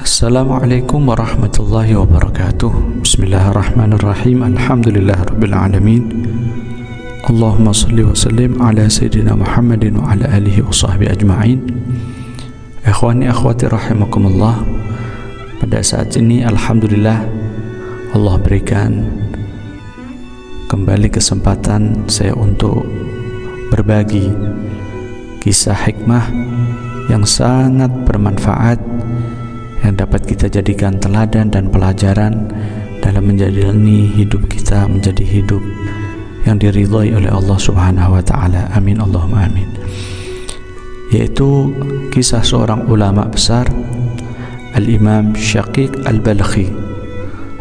Assalamualaikum warahmatullahi wabarakatuh. Bismillahirrahmanirrahim. Alhamdulillah Rabbil Alamin. Allahumma salli wa sallim ala Sayyidina Muhammadin wa ala alihi wa sahbihi ajma'in. Ikhwani akhwati rahimakumullah. Pada saat ini Alhamdulillah Allah berikan kembali kesempatan saya untuk berbagi kisah hikmah yang sangat bermanfaat yang dapat kita jadikan teladan dan pelajaran dalam menjalani hidup kita menjadi hidup yang diridhai oleh Allah Subhanahu wa taala. Amin Allahumma amin. Yaitu kisah seorang ulama besar Al-Imam Syaqiq Al-Balkhi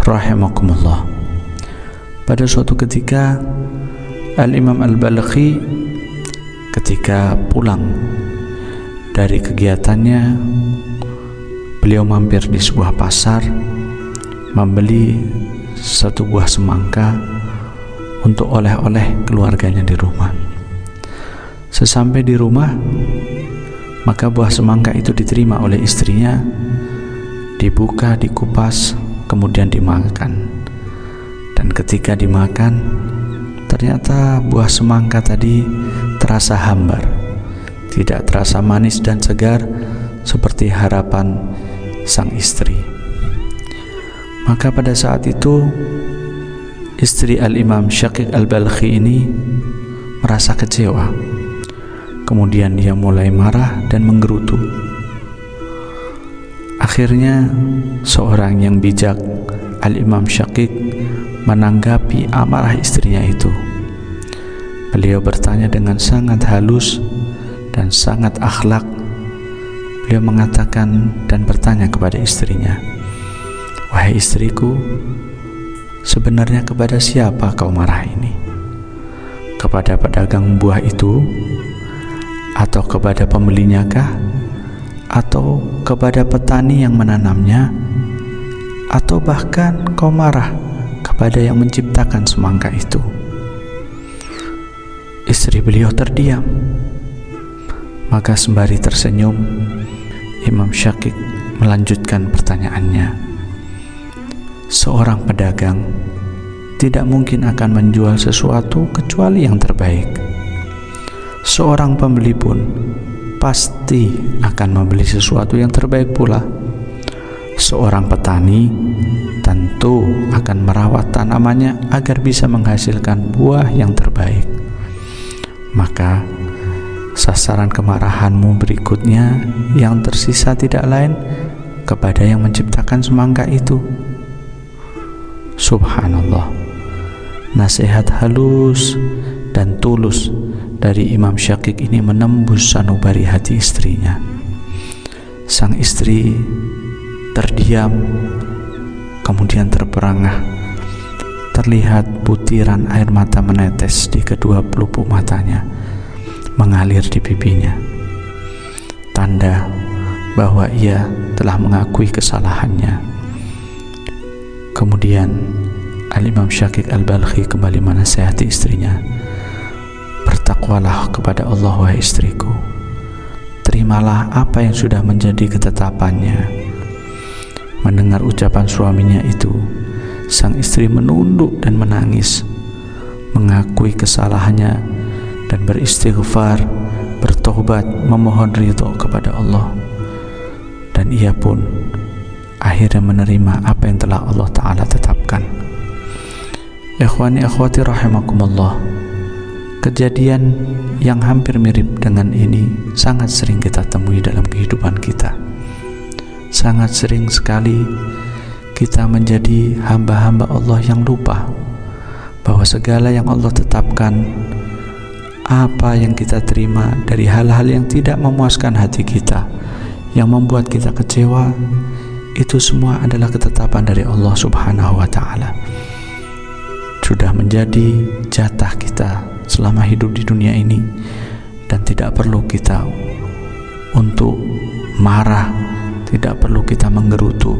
rahimakumullah. Pada suatu ketika Al-Imam Al-Balkhi ketika pulang dari kegiatannya beliau mampir di sebuah pasar membeli satu buah semangka untuk oleh-oleh keluarganya di rumah. Sesampai di rumah, maka buah semangka itu diterima oleh istrinya, dibuka, dikupas, kemudian dimakan. Dan ketika dimakan, ternyata buah semangka tadi terasa hambar, tidak terasa manis dan segar seperti harapan sang istri. Maka pada saat itu istri Al-Imam Syaqiq Al-Balkhi ini merasa kecewa. Kemudian dia mulai marah dan menggerutu. Akhirnya seorang yang bijak Al-Imam Syaqiq menanggapi amarah istrinya itu. Beliau bertanya dengan sangat halus dan sangat akhlak Beliau mengatakan dan bertanya kepada istrinya, "Wahai istriku, sebenarnya kepada siapa kau marah ini? Kepada pedagang buah itu atau kepada pembelinya kah? Atau kepada petani yang menanamnya? Atau bahkan kau marah kepada yang menciptakan semangka itu?" Istri beliau terdiam. Maka sembari tersenyum, Imam Syakik melanjutkan pertanyaannya. Seorang pedagang tidak mungkin akan menjual sesuatu kecuali yang terbaik. Seorang pembeli pun pasti akan membeli sesuatu yang terbaik pula. Seorang petani tentu akan merawat tanamannya agar bisa menghasilkan buah yang terbaik. Maka sasaran kemarahanmu berikutnya yang tersisa tidak lain kepada yang menciptakan semangka itu. Subhanallah. Nasihat halus dan tulus dari Imam Syakik ini menembus sanubari hati istrinya. Sang istri terdiam, kemudian terperangah. Terlihat butiran air mata menetes di kedua pelupuk matanya mengalir di pipinya. Tanda bahwa ia telah mengakui kesalahannya. Kemudian Al-Imam Syakik Al-Balkhi kembali menasihati istrinya. Bertakwalah kepada Allah wahai istriku. Terimalah apa yang sudah menjadi ketetapannya. Mendengar ucapan suaminya itu, sang istri menunduk dan menangis, mengakui kesalahannya dan beristighfar, bertobat, memohon ridho kepada Allah. Dan ia pun akhirnya menerima apa yang telah Allah Ta'ala tetapkan. Ikhwani akhwati rahimakumullah. Kejadian yang hampir mirip dengan ini sangat sering kita temui dalam kehidupan kita. Sangat sering sekali kita menjadi hamba-hamba Allah yang lupa bahwa segala yang Allah tetapkan apa yang kita terima dari hal-hal yang tidak memuaskan hati kita, yang membuat kita kecewa, itu semua adalah ketetapan dari Allah Subhanahu wa Ta'ala. Sudah menjadi jatah kita selama hidup di dunia ini, dan tidak perlu kita untuk marah, tidak perlu kita menggerutu.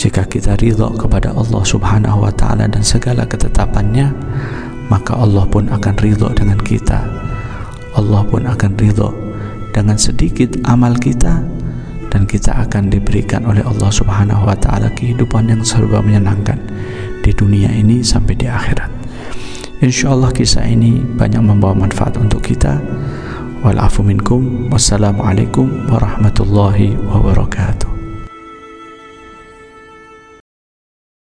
Jika kita ridho kepada Allah Subhanahu wa Ta'ala dan segala ketetapannya, maka Allah pun akan ridho dengan kita Allah pun akan ridho dengan sedikit amal kita dan kita akan diberikan oleh Allah Subhanahu wa taala kehidupan yang serba menyenangkan di dunia ini sampai di akhirat. Insyaallah kisah ini banyak membawa manfaat untuk kita. Wal minkum. Wassalamualaikum warahmatullahi wabarakatuh.